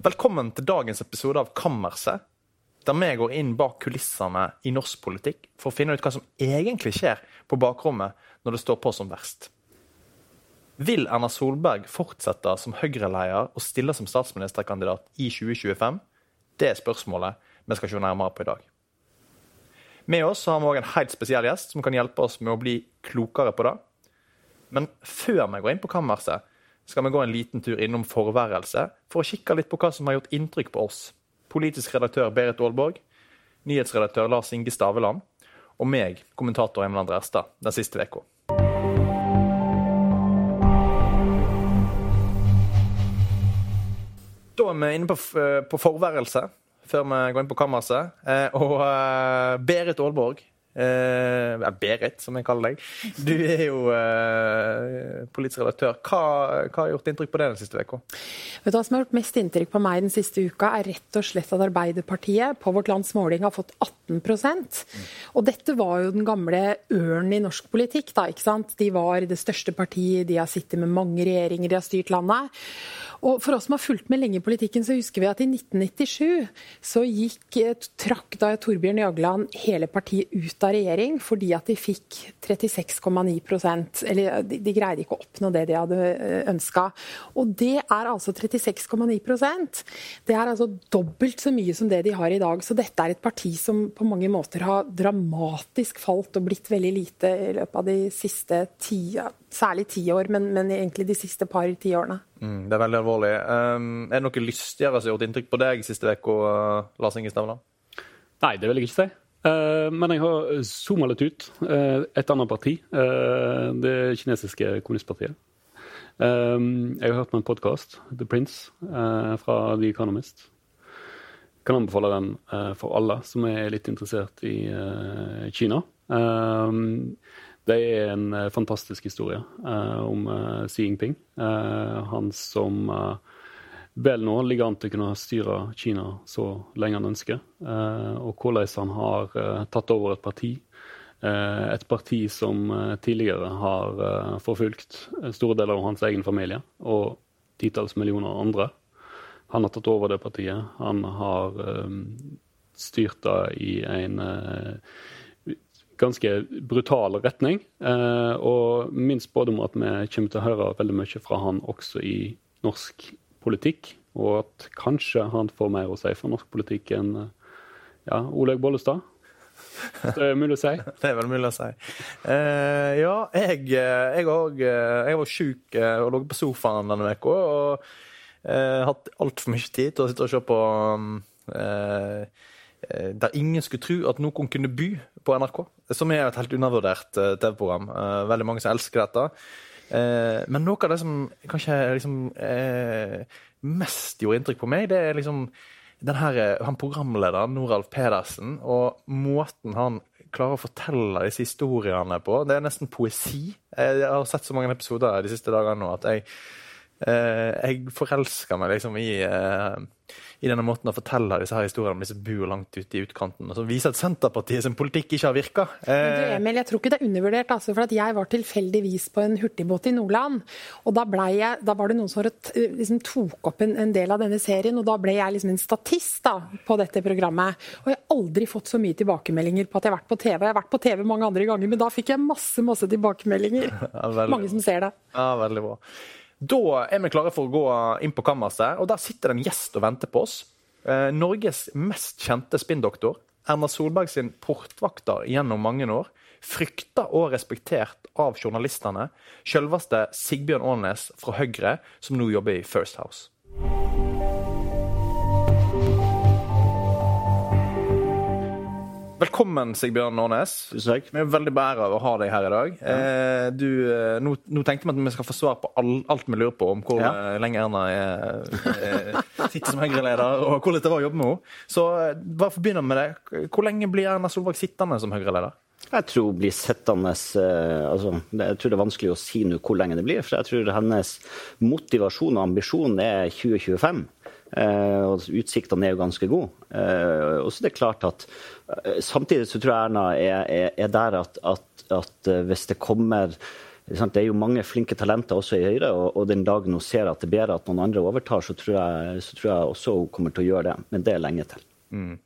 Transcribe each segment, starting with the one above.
Velkommen til dagens episode av Kammerset, der vi går inn bak kulissene i norsk politikk for å finne ut hva som egentlig skjer på bakrommet når det står på som verst. Vil Erna Solberg fortsette som Høyre-leder og stille som statsministerkandidat i 2025? Det er spørsmålet vi skal se nærmere på i dag. Med oss har vi òg en helt spesiell gjest som kan hjelpe oss med å bli klokere på det. Men før vi går inn på kammerset, skal vi gå en liten tur innom forværelset for å kikke litt på hva som har gjort inntrykk på oss. Politisk redaktør Berit Aalborg, nyhetsredaktør Lars Inge Staveland og meg, kommentator Emil André Erstad, den siste uka. Da er vi inne på, på forværelset, før vi går inn på kammerset. Eh, og uh, Berit Aalborg, Eh, Berit, som jeg kaller deg. Du er jo eh, politisk redaktør. Hva, hva, har gjort inntrykk på det den siste uka? Vet du hva som har gjort mest inntrykk på meg den siste uka, er rett og slett at Arbeiderpartiet på vårt lands måling har fått 18 mm. Og dette var jo den gamle ørnen i norsk politikk. da, ikke sant? De var det største partiet, de har sittet med mange regjeringer, de har styrt landet. Og For oss som har fulgt med lenge i politikken, så husker vi at i 1997 så gikk, trakk da Torbjørn Jagland hele partiet ut av regjering fordi at de fikk 36,9% Eller de, de, greide ikke å oppnå det de hadde eh, ønska. Og det er altså 36,9% Det er altså dobbelt så mye som det de har i dag. Så dette er et parti som på mange måter har dramatisk falt og blitt veldig lite i løpet av de siste ti, særlig ti år, men, men egentlig de siste par tiårene. Mm, det er veldig alvorlig. Um, er det noe lystigere som har gjort inntrykk på deg siste uke, uh, Lars Inge Stavland? Nei, det vil jeg ikke si. Uh, men jeg har zooma litt ut. Uh, et annet parti. Uh, det kinesiske kommunistpartiet. Jeg har hørt på en podkast, The Prince, fra The Economist. Jeg kan anbefale den for alle som er litt interessert i Kina. Det er en fantastisk historie om Xi Jinping. han som vel nå ligger an til å kunne styre Kina så lenge han ønsker. og hvordan han har tatt over et parti. et parti som tidligere har forfulgt store deler av hans egen familie og titalls millioner andre. Han har tatt over det partiet. Han har styrt det i en ganske brutal retning. Eh, og min spådom at vi kommer til å høre veldig mye fra han også i norsk politikk. Og at kanskje han får mer å si for norsk politikk enn ja, Olaug Bollestad. Hvis det er mulig å si? Det er vel mulig å si. Uh, ja, jeg, jeg, også, jeg var sjuk og lå på sofaen denne uka. Og uh, hatt altfor mye tid til å sitte og se på Eh, der ingen skulle tro at noen kunne by på NRK. Som er et helt undervurdert eh, TV-program. Eh, veldig mange som elsker dette. Men noe av det som kanskje liksom, mest gjorde inntrykk på meg, det er liksom den her, han programlederen, Noralf Pedersen, og måten han klarer å fortelle disse historiene på. Det er nesten poesi. Jeg har sett så mange episoder de siste dagene nå at jeg, jeg forelsker meg liksom i i denne måten å fortelle disse her historiene om disse bor langt ute i utkanten, og som viser at Senterpartiet sin politikk ikke har virka. Eh... Emil, jeg tror ikke det er undervurdert. Altså, for Jeg var tilfeldigvis på en hurtigbåt i Nordland. og Da, jeg, da var det noen som liksom, tok opp en, en, del av denne serien, og da ble jeg liksom en statist da, på dette programmet. Og jeg har aldri fått så mye tilbakemeldinger på at jeg har vært på TV. Jeg har vært på TV mange andre ganger, men da fikk jeg masse masse tilbakemeldinger. Ja, mange som ser det. Ja, veldig bra. Da er vi klare for å gå inn på kammerset, og der sitter det en gjest og venter på oss. Eh, Norges mest kjente spinndoktor. Erna Solberg sin portvakter gjennom mange år. Frykta og respektert av journalistene. Selveste Sigbjørn Aanes fra Høyre, som nå jobber i First House. Velkommen, Sigbjørn Nånes. Tusen takk. Vi er veldig beæra av å ha deg her i dag. Ja. Eh, du, eh, nå, nå, tenkte vi at vi skal få svar på all, alt vi lurer på om hvor ja. Eh, lenge Erna er, er, sitter som Høyre-leder, og hvordan det var å jobbe med henne. Så bare for å begynne med det, hvor lenge blir Erna Solberg sittende som Høyre-leder? Jeg tror blir sittende altså, Jeg tror det er vanskelig å si nå hvor lenge det blir. For jeg tror hennes motivasjon og ambisjon er 2025. Eh, og utsiktene er jo ganske gode. Eh, og så er det klart at eh, Samtidig så tror jeg Erna er, er, er der at, at, at, hvis det kommer Det er jo mange flinke talenter også i Høyre, og, og den dagen hun ser at det er bedre at noen andre overtar, så tror jeg, så tror jeg også hun kommer til å gjøre det. Men det er lenge til. Mm.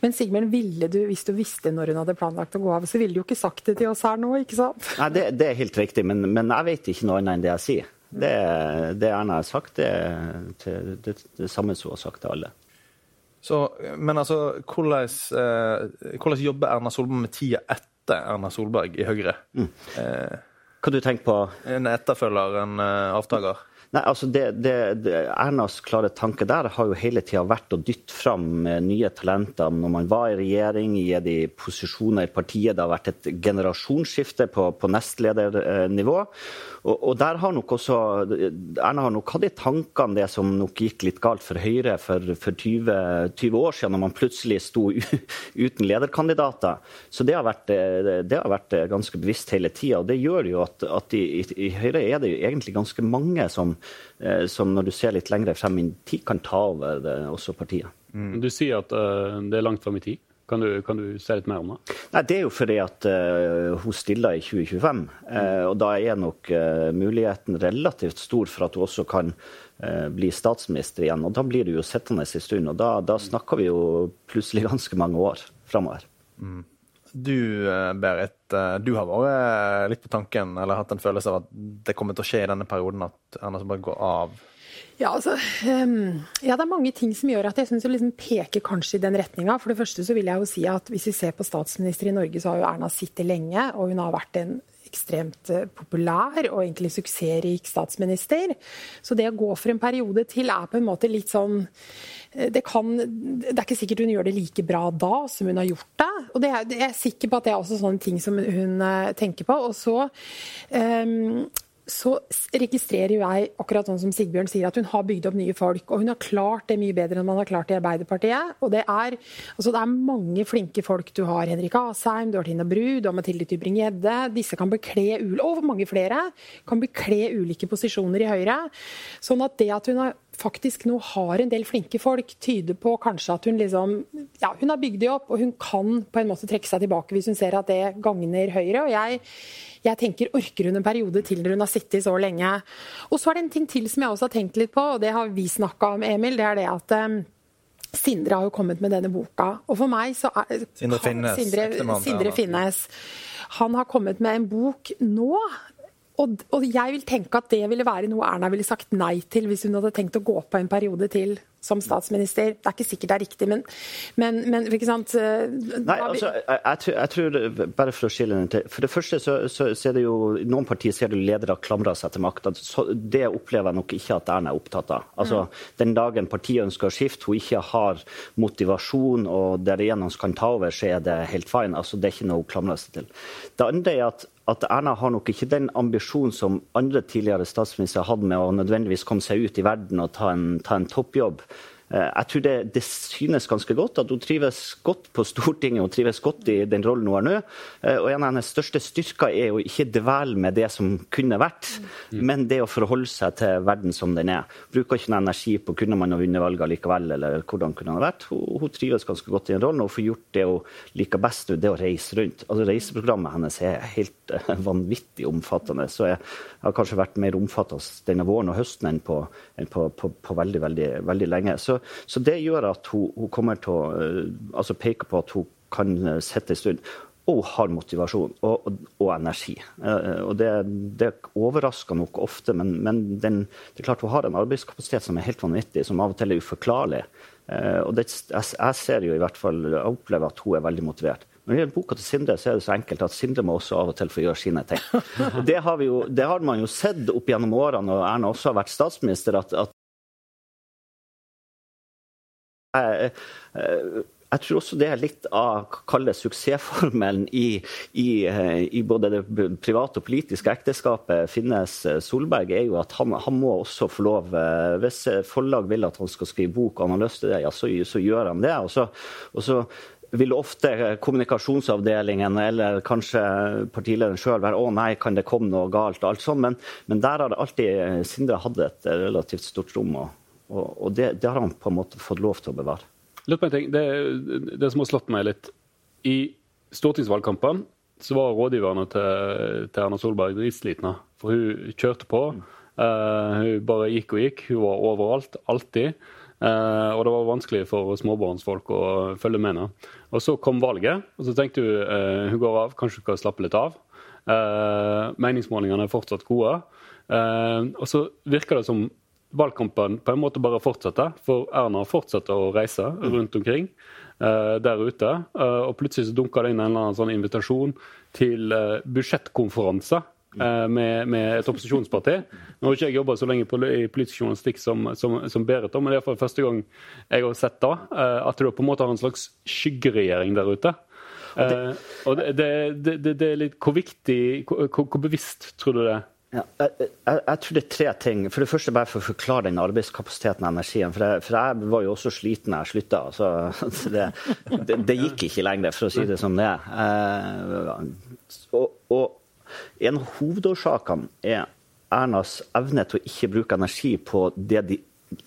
Men Sigmund, ville du, hvis du visste når hun hadde planlagt å gå av, så ville du jo ikke sagt det til oss her nå, ikke sant? Nei, det, det er helt riktig, men, men, jeg vet ikke noe annet enn det jeg sier. Det, det Erna har sagt, det er det, det, samme som hun har sagt til alle. Så, men altså, hvordan, eh, hvordan, jobber Erna Solberg med tida etter Erna Solberg i Høyre? Mm. Eh, Hva du tenker på? En etterfølger, en eh, avtaker? Nei, altså det, det, det, Ernas klare tanke der har jo hele tida vært å dytte fram nye talenter. Når man var i regjering, gi de posisjoner i partiet. Det har vært et generasjonsskifte på, på nestledernivå. Og, og, der har nok også Erna har nok hatt i tankene det som nok gikk litt galt for Høyre for, for 20, 20, år siden, når man plutselig sto uten lederkandidater. Så det har vært, det har vært ganske bevisst hele tida. Og det gjør jo at, at i, i, Høyre er det jo egentlig ganske mange som, eh, som når du ser litt lengre frem i tid, kan ta over det, også partiet. Mm. Du sier at uh, det er langt frem i tid. Kan du, kan du si litt mer om det? Nei, Det er jo fordi at uh, hun stiller i 2025. Uh, og da er nok uh, muligheten relativt stor for at hun også kan bli statsminister igjen. Og da blir du jo sittende en stund. Og da, da, snakker vi jo plutselig ganske mange år framover. Mm. Du Berit, du har vært litt på tanken, eller hatt en følelse av at det kommer til å skje i denne perioden at Erna Solberg går av ja, altså, um, ja, det er mange ting som gjør at jeg syns liksom peker kanskje i den retninga. For det første så vil jeg jo si at hvis vi ser på statsminister i Norge, så har jo Erna sittet lenge, og hun har vært en ekstremt eh, populær og egentlig suksessrik statsminister. Så det å gå for en periode til er på en måte litt sånn eh, det, kan, det er ikke sikkert hun gjør det like bra da som hun har gjort det. Og det er, jeg er sikker på at det er også sånne ting som hun eh, tenker på. Og så um, så registrerer jeg, akkurat sånn som Sigbjørn sier, at hun har bygd opp nye folk. Og hun har klart det mye bedre enn man har klart i Arbeiderpartiet. Og det er, altså det er mange flinke folk. Du har Henrik Asheim, du har Tina Bru, du har Mathilde Tybring-Gjedde. Disse kan bekle og mange flere kan bekle ulike posisjoner i Høyre. Sånn at det at hun har faktisk nå har en del flinke folk, tyder på kanskje at hun liksom Ja, hun har bygd det opp, og hun kan på en måte trekke seg tilbake hvis hun ser at det gagner Høyre. Og jeg jeg tenker, orker hun en periode til når hun har sittet så lenge? Og så er det en ting til som jeg også har tenkt litt på, og det har vi snakka om, Emil. Det er det at um, Sindre har jo kommet med denne boka. Og for meg så er Sindre Finnes. Sindre, Sindre Finnes. Han har kommet med en bok nå. Og, og, jeg vil tenke at det ville være noe Erna ville sagt nei til hvis hun hadde tenkt å gå på en periode til som statsminister. Det er ikke sikkert det er riktig, men, men, men ikke sant eh, Nei, altså, jeg, jeg, tror, Bare for å skille den til For det første så, så, så er det jo Noen partier ser du ledere klamrer seg til makta. Det opplever jeg nok ikke at Erna er opptatt av. Altså, mm. Den dagen partiet ønsker å skifte, hun ikke har motivasjon og derigjennom kan ta over, så er det helt fine. Altså, det er ikke noe hun klamrer seg til. Det andre er at at Erna har nok ikke den ambisjonen som andre tidligere statsministre hadde med å nødvendigvis komme seg ut i verden og ta en, ta en toppjobb. Eh, jeg tror det, det, synes ganske godt at hun trives godt på Stortinget og trives godt i den rollen hun har nå. Eh, og En av hennes største styrker er å ikke dvele med det som kunne vært, mm. men det å forholde seg til verden som den er. Bruker ikke noe energi på kunne man ha vunnet valget likevel, eller hvordan kunne det vært. Hun, hun, trives ganske godt i den rollen og får gjort det hun liker best, det å reise rundt. Altså Reiseprogrammet hennes er helt uh, vanvittig omfattende. så jeg har kanskje vært mer omfattende denne våren og høsten enn på, enn på, på, på veldig, veldig, veldig lenge. Så så, det gjør at hun, hun kommer til å eh, altså peke på at hun kan eh, sitte en stund. Og har motivasjon og, og, og energi. Uh, og det, det, overrasker nok ofte, men, men den, det er klart hun har en arbeidskapasitet som er helt vanvittig, som av og til er uforklarlig. Og det, jeg, jeg, ser jo i hvert fall, jeg opplever at hun er veldig motivert. Når det gjelder boka til Sindre, så er det så enkelt at Sindre må også av og til få gjøre sine ting. Det har, jo, det har man jo sett opp gjennom årene, og Erna også har vært statsminister, at, at jeg, jeg tror også det er litt av kalle suksessformelen i, i, i, både det private og politiske ekteskapet Finnes Solberg, er jo at han, han, må også få lov Hvis forlag vil at han skal skrive bok, og han har lyst til det, ja, så, så gjør han det. Og så, og så vil ofte kommunikasjonsavdelingen eller kanskje partilederen sjøl være 'Å nei, kan det komme noe galt?' og alt sånt. Men, men der har det alltid Sindre hatt et relativt stort rom. og og, og det, det, har han på en måte fått lov til å bevare. Lutt på en ting. Det, det som har slått meg litt I stortingsvalgkampen så var rådgiverne til, til Erna Solberg dritslitne. For hun kjørte på. Uh, hun bare gikk og gikk. Hun var overalt, alltid. Uh, og det var vanskelig for småbarnsfolk å følge med henne. Og så kom valget, og så tenkte hun uh, hun går av, kanskje hun skal slappe litt av. meningsmålingene er fortsatt gode. og så virker det som valgkampen på en måte bare fortsetter, for Erna fortsetter å reise rundt omkring uh, der ute. Uh, og plutselig så dunker det inn en eller annen sånn invitasjon til uh, budsjettkonferanse med, med, et opposisjonsparti. Nå har ikke jeg jobba så lenge på, i politisk journalistikk som, som, som Berit, men det er for første gang jeg har sett da, at du på en måte har en slags skyggeregjering der ute. Det, og det, det, det, er litt Hvor viktig, hvor, hvor bevisst tror du det er? Ja, jeg, jeg, jeg, tror det er tre ting. For det første bare for å forklare den arbeidskapasiteten og energien. For jeg, for jeg var jo også sliten da jeg slutta. Så det, det, det, gikk ikke lenger, for å si det som det er. Eh, og, og en av hovedårsakene er Ernas evne til å ikke bruke energi på det de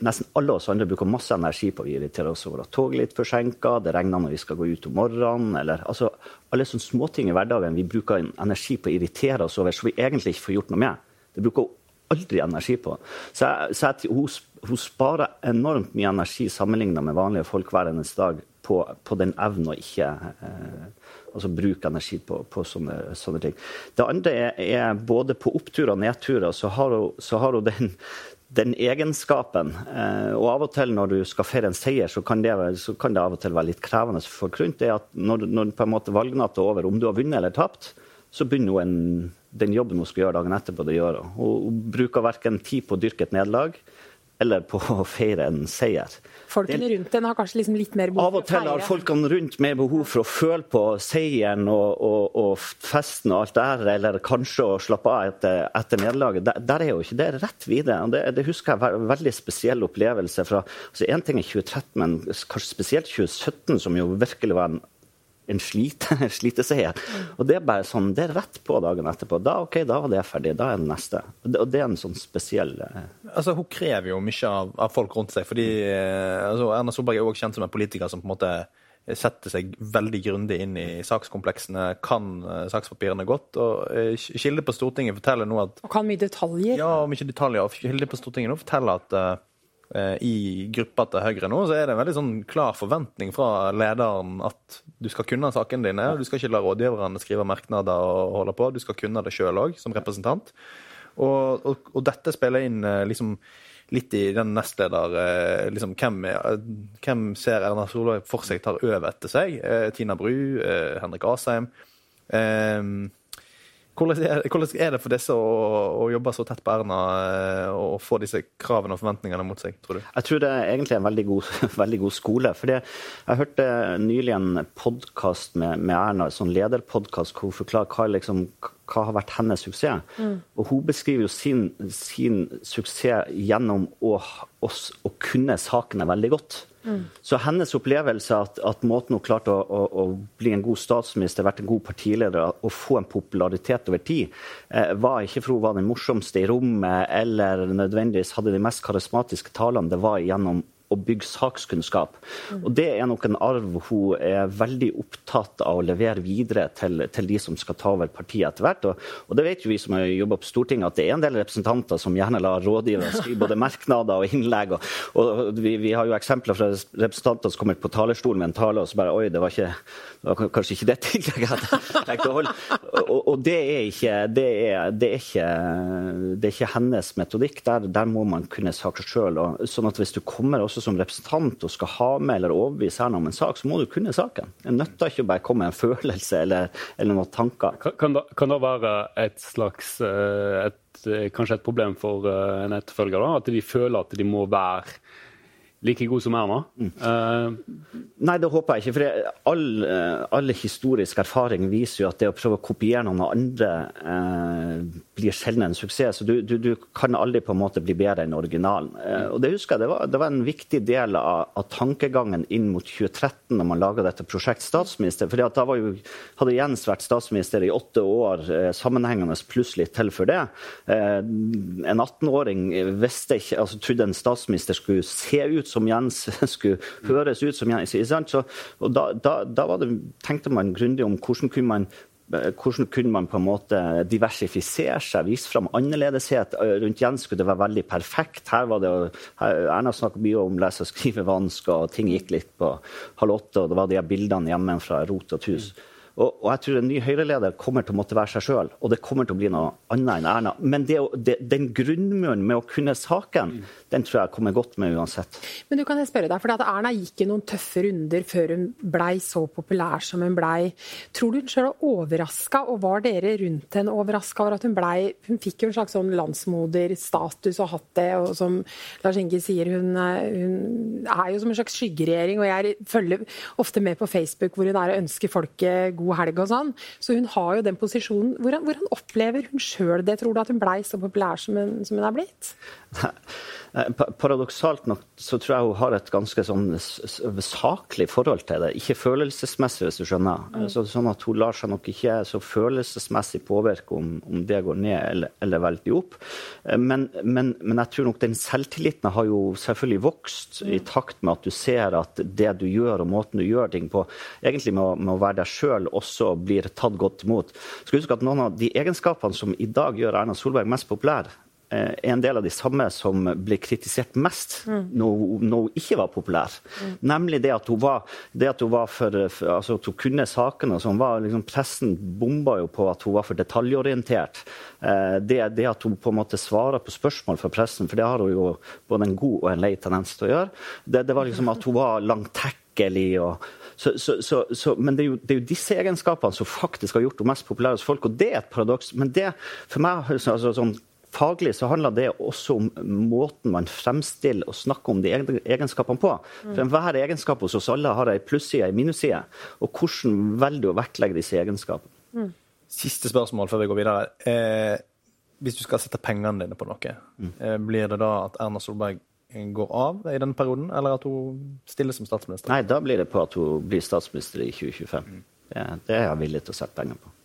nesten alle oss andre bruker masse energi på. å irritere oss over at toget er litt forsinka, det regner når vi skal gå ut om morgenen. eller altså, Alle sånne småting i hverdagen vi bruker energi på å irritere oss over, så vi egentlig ikke får gjort noe med. Det bruker hun aldri energi på. Så, jeg, så jeg, hun, hun, sparer enormt mye energi sammenlignet med vanlige folk hver eneste dag på, på den evnen å ikke eh, altså bruke energi på, på sånne, sånne, ting. Det andre er, er, både på oppturer og nedturer så har hun, så har hun den, den egenskapen. Eh, og av og til når du skal feire en seier, så kan det, så kan det av og til være litt krevende for folk det er at når, når på en måte valgnatta er over, om du har vunnet eller tapt, så begynner hun den jobben hun skal gjøre dagen etterpå, det gjør hun. Hun bruker verken tid på å dyrke et nederlag eller på å feire en seier. Folkene rundt den har kanskje liksom litt mer behov for å feire? Av og til har folkene rundt mer behov for å føle på seieren og, og, og festen og alt det her, eller kanskje å slappe av etter, etter nederlaget. Der, der, er jo ikke det rett videre. Det, det husker jeg var en veldig spesiell opplevelse fra altså En ting er 2013, men kanskje spesielt 2017, som jo virkelig var en en slite, sliteseier. Og det er bare sånn, det er rett på dagen etterpå. Da ok, da var det ferdig. Da er det neste. Og det er en sånn spesiell eh, Altså, Hun krever jo mye av, av folk rundt seg. fordi eh, altså, Erna Solberg er også kjent som en politiker som på en måte setter seg veldig grundig inn i sakskompleksene, kan eh, sakspapirene godt. og Kilde på Stortinget forteller nå at Og kan mye detaljer. Ja, mye detaljer. og Kilde på Stortinget nå forteller at i gruppa til Høyre nå, så er det en veldig sånn klar forventning fra lederen at du skal kunne sakene dine. Du skal ikke la rådgiverne skrive merknader og holde på. Du skal kunne det sjøl òg, som representant. Og, og, og, dette spiller inn eh, liksom litt i den nestleder eh, liksom, hvem, hvem, ser Erna Solberg for seg tar over etter seg? Tina Bru, Henrik Asheim. Hvordan er, det for disse å, å, jobbe så tett på Erna eh, og få disse kravene og forventningene mot seg, tror du? Jeg tror det er egentlig en veldig god, veldig god skole. fordi Jeg hørte nylig en podkast med, med, Erna, en sånn lederpodkast hvor hun forklarer hva, liksom, hva, har vært hennes suksess. Mm. Og Hun beskriver jo sin, sin suksess gjennom å, å, å kunne sakene veldig godt. Så hennes opplevelse at, at måten hun klarte å, å, bli en god statsminister, vært en god partileder og få en popularitet over tid, eh, var ikke for hun var den morsomste i rommet eller nødvendigvis hadde de mest karismatiske talene. Det var gjennom å bygge sakskunnskap. Og Det er nok en arv hun er veldig opptatt av å levere videre til, til de som skal ta over partiet etter hvert. Og, og, det vet jo vi som har jobba på Stortinget, at det er en del representanter som gjerne lar rådgivere skrive både merknader og innlegg. Og, og vi, vi, har jo eksempler fra representanter som kommer på talerstolen med en tale og så bare Oi, det var, ikke, det var kanskje ikke det innlegget jeg hadde tenkt å holde. Og, og det, er ikke, det, er, det, er ikke, det er ikke hennes metodikk. Der, der må man kunne saker sjøl. Sånn at hvis du kommer også også som representant og skal ha med eller overbevise her om en sak, så må du kunne saken. Det nytter ikke å bare komme med en følelse eller, eller noen tanker. Kan, kan, det være et slags eh, et, eh, Kanskje et problem for eh, en etterfølger? da, At de føler at de må være like god som Erna? Mm. Uh, Nei, det håper jeg ikke. For all, uh, all, historisk erfaring viser jo at det å prøve å kopiere noen andre uh, blir sjelden en suksess. Så du, du, du, kan aldri på en måte bli bedre enn originalen. og Det husker jeg, det var, det var en viktig del av, av, tankegangen inn mot 2013 når man laga dette prosjekt statsminister. at da jo, hadde Jens vært statsminister i åtte år sammenhengende, pluss litt til for det. en 18-åring visste ikke, altså trodde en statsminister skulle se ut som Jens skulle høres ut som Jens. Så, og da, da, da det, tenkte man grundig om hvordan kunne man hvordan kunne man på en måte diversifisere seg, vise fram annerledeshet? Rundt Jens skulle det være veldig perfekt. Her var det, Erna snakket mye om lese- og skrivevansker, og ting gikk litt på halv åtte, og det var de bildene hjemme fra rot og tus. Mm. Og, og, jeg tror en ny Høyre-leder kommer til å måtte være seg sjøl, og det kommer til å bli noe annet enn Erna. Men det, det, den grunnmuren med å kunne saken, den tror jeg kommer godt med uansett. Men du kan jeg spørre deg, for Erna gikk i noen tøffe runder før hun blei så populær som hun blei. Tror du hun sjøl er overraska, og var dere rundt henne overraska over at hun blei Hun fikk jo en slags sånn landsmoderstatus og hatt det, og som Lars Inge sier, hun, hun er jo som en slags skyggeregjering, og jeg følger ofte med på Facebook hvor hun er og ønsker folket god god helg og sånn. Så hun har jo den posisjonen. Hvordan, hvordan opplever hun sjøl det? Tror du at hun blei så populær som hun, som hun er blitt? Eh, paradoksalt nok så tror jeg hun har et ganske sånn saklig forhold til det. Ikke følelsesmessig, hvis du skjønner. Mm. Så, sånn at Hun lar seg nok ikke så følelsesmessig påvirke om, om det går ned eller, eller veldig opp. Eh, men, men, men, jeg tror nok den selvtilliten har jo selvfølgelig vokst mm. i takt med at du ser at det du gjør og måten du gjør ting på, egentlig med å, med å være deg sjøl, også blir tatt godt imot. Skal huske at Noen av de egenskapene som i dag gjør Erna Solberg mest populær, er eh, en del av de samme som ble kritisert mest mm. når, når, hun ikke var populær. Mm. Nemlig det at hun var, det at hun var for, altså at hun kunne sakene. som var, liksom, pressen bomba jo på at hun var for detaljorientert. Eh, det, det, at hun på en måte svarer på spørsmål fra pressen, for det har hun jo både en god og en lei tendens til å gjøre, det, det var liksom at hun var langtekkelig. og så, så, så, men det er, jo, det er, jo, disse egenskapene som faktisk har gjort henne mest populær hos folk. Og det er et paradoks. Men det, for meg, altså, sånn, Faglig så handler det også om måten man fremstiller og snakker om de egenskapene på. For Enhver egenskap hos oss alle har ei plusside og ei minusside. Og hvordan velger du å vektlegge disse egenskapene? Mm. Siste spørsmål før vi går videre. Eh, hvis du skal sette pengene dine på noe, mm. eh, blir det da at Erna Solberg går av i denne perioden, eller at hun stiller som statsminister? Nei, da blir det på at hun blir statsminister i 2025. Mm. Det, det er jeg villig til å sette penger på.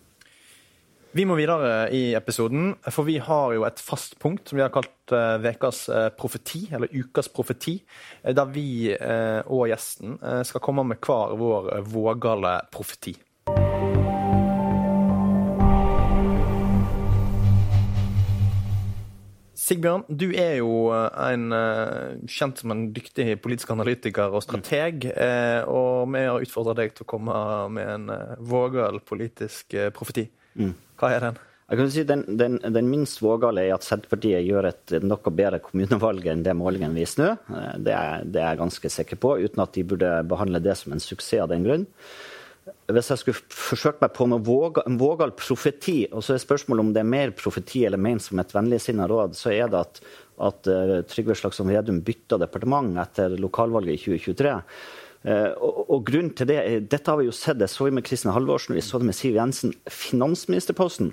Vi må videre i episoden, for vi har jo et fast punkt som vi har kalt Vekas uh, profeti, eller Ukas profeti, uh, der vi og gjesten skal komme med hver vår vågale profeti. Sigbjørn, du er jo en, kjent som en dyktig politisk analytiker og strateg. Og vi har utfordra deg til å komme med en vågal politisk profeti. Hva er den? Jeg kan si Den, den, den minst vågale er at Senterpartiet gjør et noe bedre kommunevalg enn det målingen viser nå. Det er, det er jeg ganske sikker på, uten at de burde behandle det som en suksess av den grunn. Hvis jeg skulle forsøkt meg på noe våga, en vågal profeti, og så er spørsmålet om det er mer profeti eller ment som et vennligsinna råd, så er det at, at uh, Trygve Slagsvold Vedum bytta departement etter lokalvalget i 2023. Uh, og, og, grunnen til det, Dette har vi jo sett, det så vi med Kristin Halvorsen, vi så det med Siv Jensen. Finansministerposten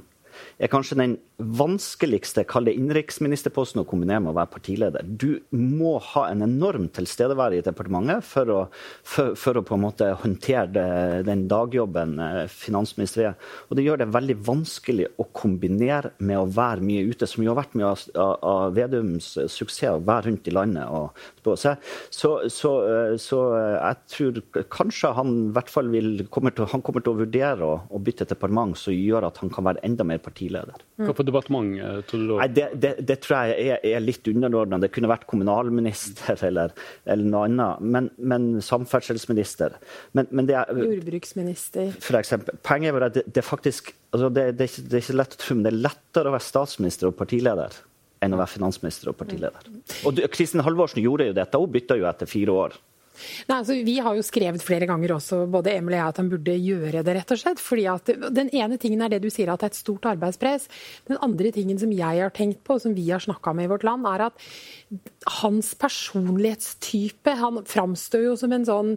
er kanskje den vanskeligste kall det innenriksministerposten å kombinere med å være partileder. Du må ha en enorm tilstedeværelse i departementet for å, for, for å, på en måte håndtere det, den dagjobben finansministeriet er. Og det gjør det veldig vanskelig å kombinere med å være mye ute, som jo har vært mye av, av Vedums suksess, å være rundt i landet. Og, så, så, så, eh, så, eh, jeg tror kanskje han i hvert fall vil, kommer til, han kommer til å vurdere å, å bytte departement som gjør at han kan være enda mer partileder. Hva for departement tror du da? Nei, det, det, det, tror jeg er, er litt underordna. Det kunne vært kommunalminister eller, eller noe annet. Men, men samferdselsminister. Men, men er, Jordbruksminister. For eksempel. Poenget er at det, er faktisk altså det, er ikke, det er ikke lett å tro, men det er lettere å være statsminister og partileder enn å være finansminister og partileder. Og Kristin Halvorsen gjorde jo dette. Hun bytta jo etter fire år. Nei, altså, vi har jo skrevet flere ganger også, både Emil og jeg, at han burde gjøre det, rett og slett. fordi at Den ene tingen er det du sier, at det er et stort arbeidspress. Den andre tingen som jeg har tenkt på, og som vi har snakka med i vårt land, er at hans personlighetstype Han framstår jo som en sånn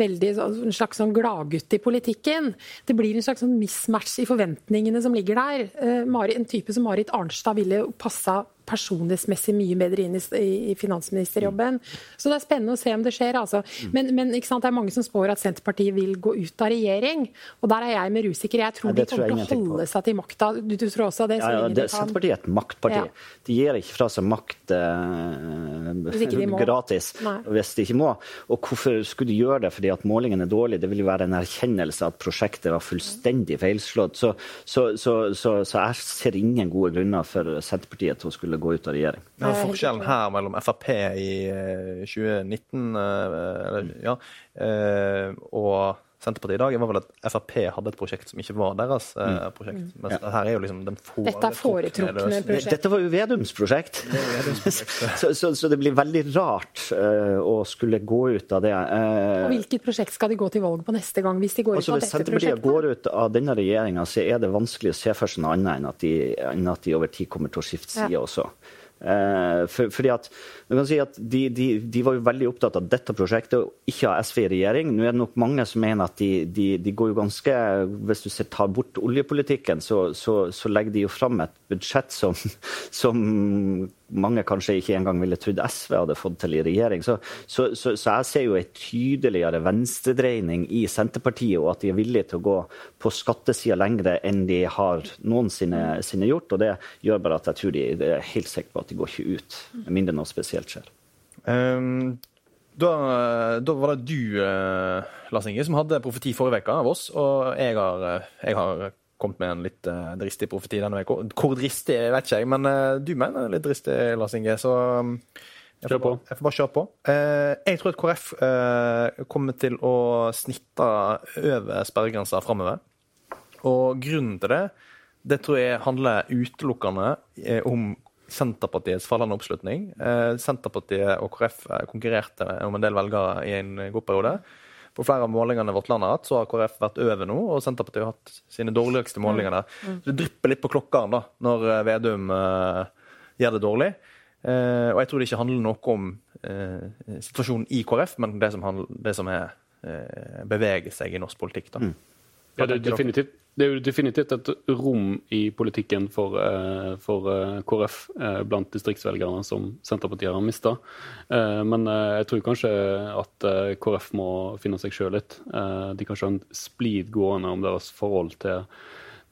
veldig en slags sånn gladgutt i politikken. Det blir en slags sånn mismatch i forventningene som ligger der. Uh, en type som Marit Arnstad ville passa personlighetsmessig mye bedre inn i, i finansministerjobben. Så det er spennende å se om det skjer. Altså. Men, men det er mange som spår at Senterpartiet vil gå ut av regjering. Og der er jeg mer usikker. Jeg tror ja, de kommer til å holde seg til makta. Du, du, tror også det? Ja, ja, det Senterpartiet er et maktparti. Ja. De gir ikke fra seg makt eh, gratis Nei. hvis de ikke må. Og hvorfor skulle de gjøre det fordi at målingene er dårlige? Det vil jo være en erkjennelse av at prosjektet var fullstendig feilslått. Så, så, så, så, jeg ser ingen gode grunner for Senterpartiet til å skulle gå ut av regjering. Ja, forskjellen her mellom Frp i 2019 eh, eh, ja, eh, og Senterpartiet i dag, var vel at Frp hadde et prosjekt som ikke var deres eh, mm. prosjekt. Mm. Mens ja. her er jo liksom den Dette er foretrukne prosjekt. Dette var jo Vedums prosjekt. så, så, så, det blir veldig rart uh, å skulle gå ut av det. Uh, og Hvilket prosjekt skal de gå til valg på neste gang? Hvis de går altså, ut av dette prosjektet? Hvis Senterpartiet går ut av denne regjeringa, så er det vanskelig å se for seg noe annet enn at de, enn at de over tid kommer til å skifte side ja. også. Eh, for, fordi at, si at de, de, de, var jo veldig opptatt av dette prosjektet og ikke av SV i regjering. Nå er det nok mange som mener at de, de går jo ganske Hvis du tar bort oljepolitikken, så, så, så legger de jo fram et budsjett som, som mange kanskje ikke engang ville trodd SV hadde fått til i regjering. Så, så, så, så jeg ser jo en tydeligere venstredreining i Senterpartiet, og at de er villige til å gå på skattesida lengre enn de har noensinne gjort. Og det gjør bare at jeg tror de, er helt sikre på at de går ikke ut, med mindre noe spesielt skjer. Um, da, da, var det du, uh, Lars Inge, som hadde profeti forrige uke av oss, og jeg har, eh, jeg har kommet med en litt uh, dristig profeti denne uka. Hvor dristig vet ikke jeg, men uh, du mener litt dristig, Lars Inge. Så um, jeg, får bare, jeg, får bare, kjøre på. Uh, jeg tror at KrF kommer til å snitte over sperregrensa framover. Og grunnen til det, det tror jeg handler utelukkende om Senterpartiets fallende oppslutning. Senterpartiet og KrF konkurrerte om en del velgere i en god periode. På flere av målingene vårt land har hatt, så har KrF vært over nå, og Senterpartiet har hatt sine dårligste målinger der. Mm. Så det drypper litt på klokkeren da, når eh, Vedum uh, gjør det dårlig. Uh, og jeg tror det ikke handler noe om uh, situasjonen i KrF, men det som, handler, det som er beveger seg i norsk politikk. da. Mm. Ja, det er definitivt det er jo definitivt et rom i politikken for, uh, for uh, KrF uh, blant distriktsvelgerne som Senterpartiet har mista. men jeg tror kanskje at KrF må finne seg sjøl litt. de kanskje har en splid gående om deres forhold til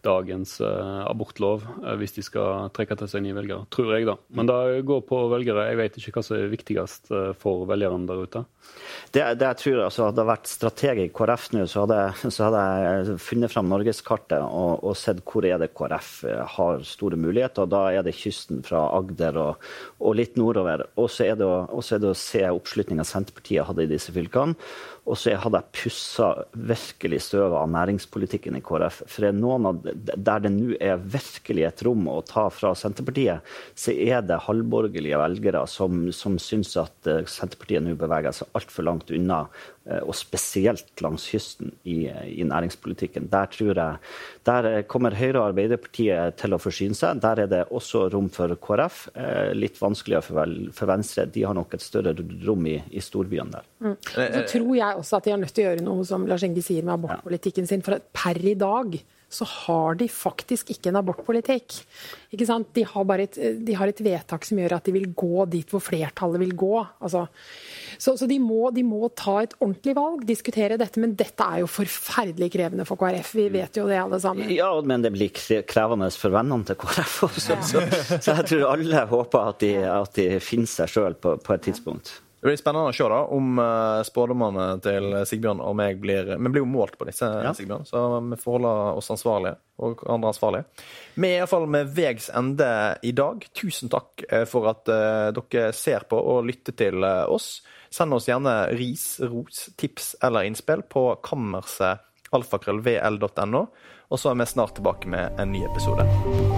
dagens uh, abortlov uh, hvis de skal trekke til seg nye velgere. Tror jeg, da. Men det går på velgere. Jeg vet ikke hva som er viktigst uh, for velgerne der ute. Det, det jeg tror altså, Hadde det vært strateg i KrF nå, så hadde, så hadde jeg funnet fram norgeskartet og, og, sett hvor er det KrF har store muligheter. og Da er det kysten fra Agder og, og litt nordover. Og så er, er, det å se oppslutninga Senterpartiet hadde i disse fylkene. Og så hadde jeg pussa virkelig støvet av næringspolitikken i KrF. For noen av, der det nå er virkelig et rom å ta fra Senterpartiet, så er det halvborgerlige velgere som, som syns at eh, Senterpartiet nå beveger seg altfor langt unna og spesielt langs kysten i, i, næringspolitikken. Der tror jeg der kommer Høyre og Arbeiderpartiet til å forsyne seg. Der er det også rom for KrF. Eh, litt vanskeligere for, for Venstre. De har nok et større rom i, i storbyene der. Mm. Så tror jeg også at de har nødt til å gjøre noe som Lars Inge sier med abortpolitikken sin. For per i dag så har de faktisk ikke en abortpolitikk. Ikke sant? De, har bare et, de har et vedtak som gjør at de vil gå dit hvor flertallet vil gå. Altså, så, så de, må, de, må, ta et ordentlig valg, diskutere dette. Men dette er jo forferdelig krevende for KrF. Vi vet jo det alle sammen. Ja, men det blir krevende for vennene til KrF også. Så, så jeg tror alle håper at de, at de finner seg sjøl på, på et tidspunkt. Det blir spennende å se da, om uh, spådommene til Sigbjørn og meg blir Vi blir jo målt på disse, ja. Sigbjørn, så vi får holde oss ansvarlige, og andre ansvarlige. Vi er iallfall med veis ende i dag. Tusen takk eh, for at uh, dere ser på og lytter til oss. Send oss gjerne ris, ros, tips eller innspill på kammerset alfakrøllvl.no, og så er vi snart tilbake med en ny episode.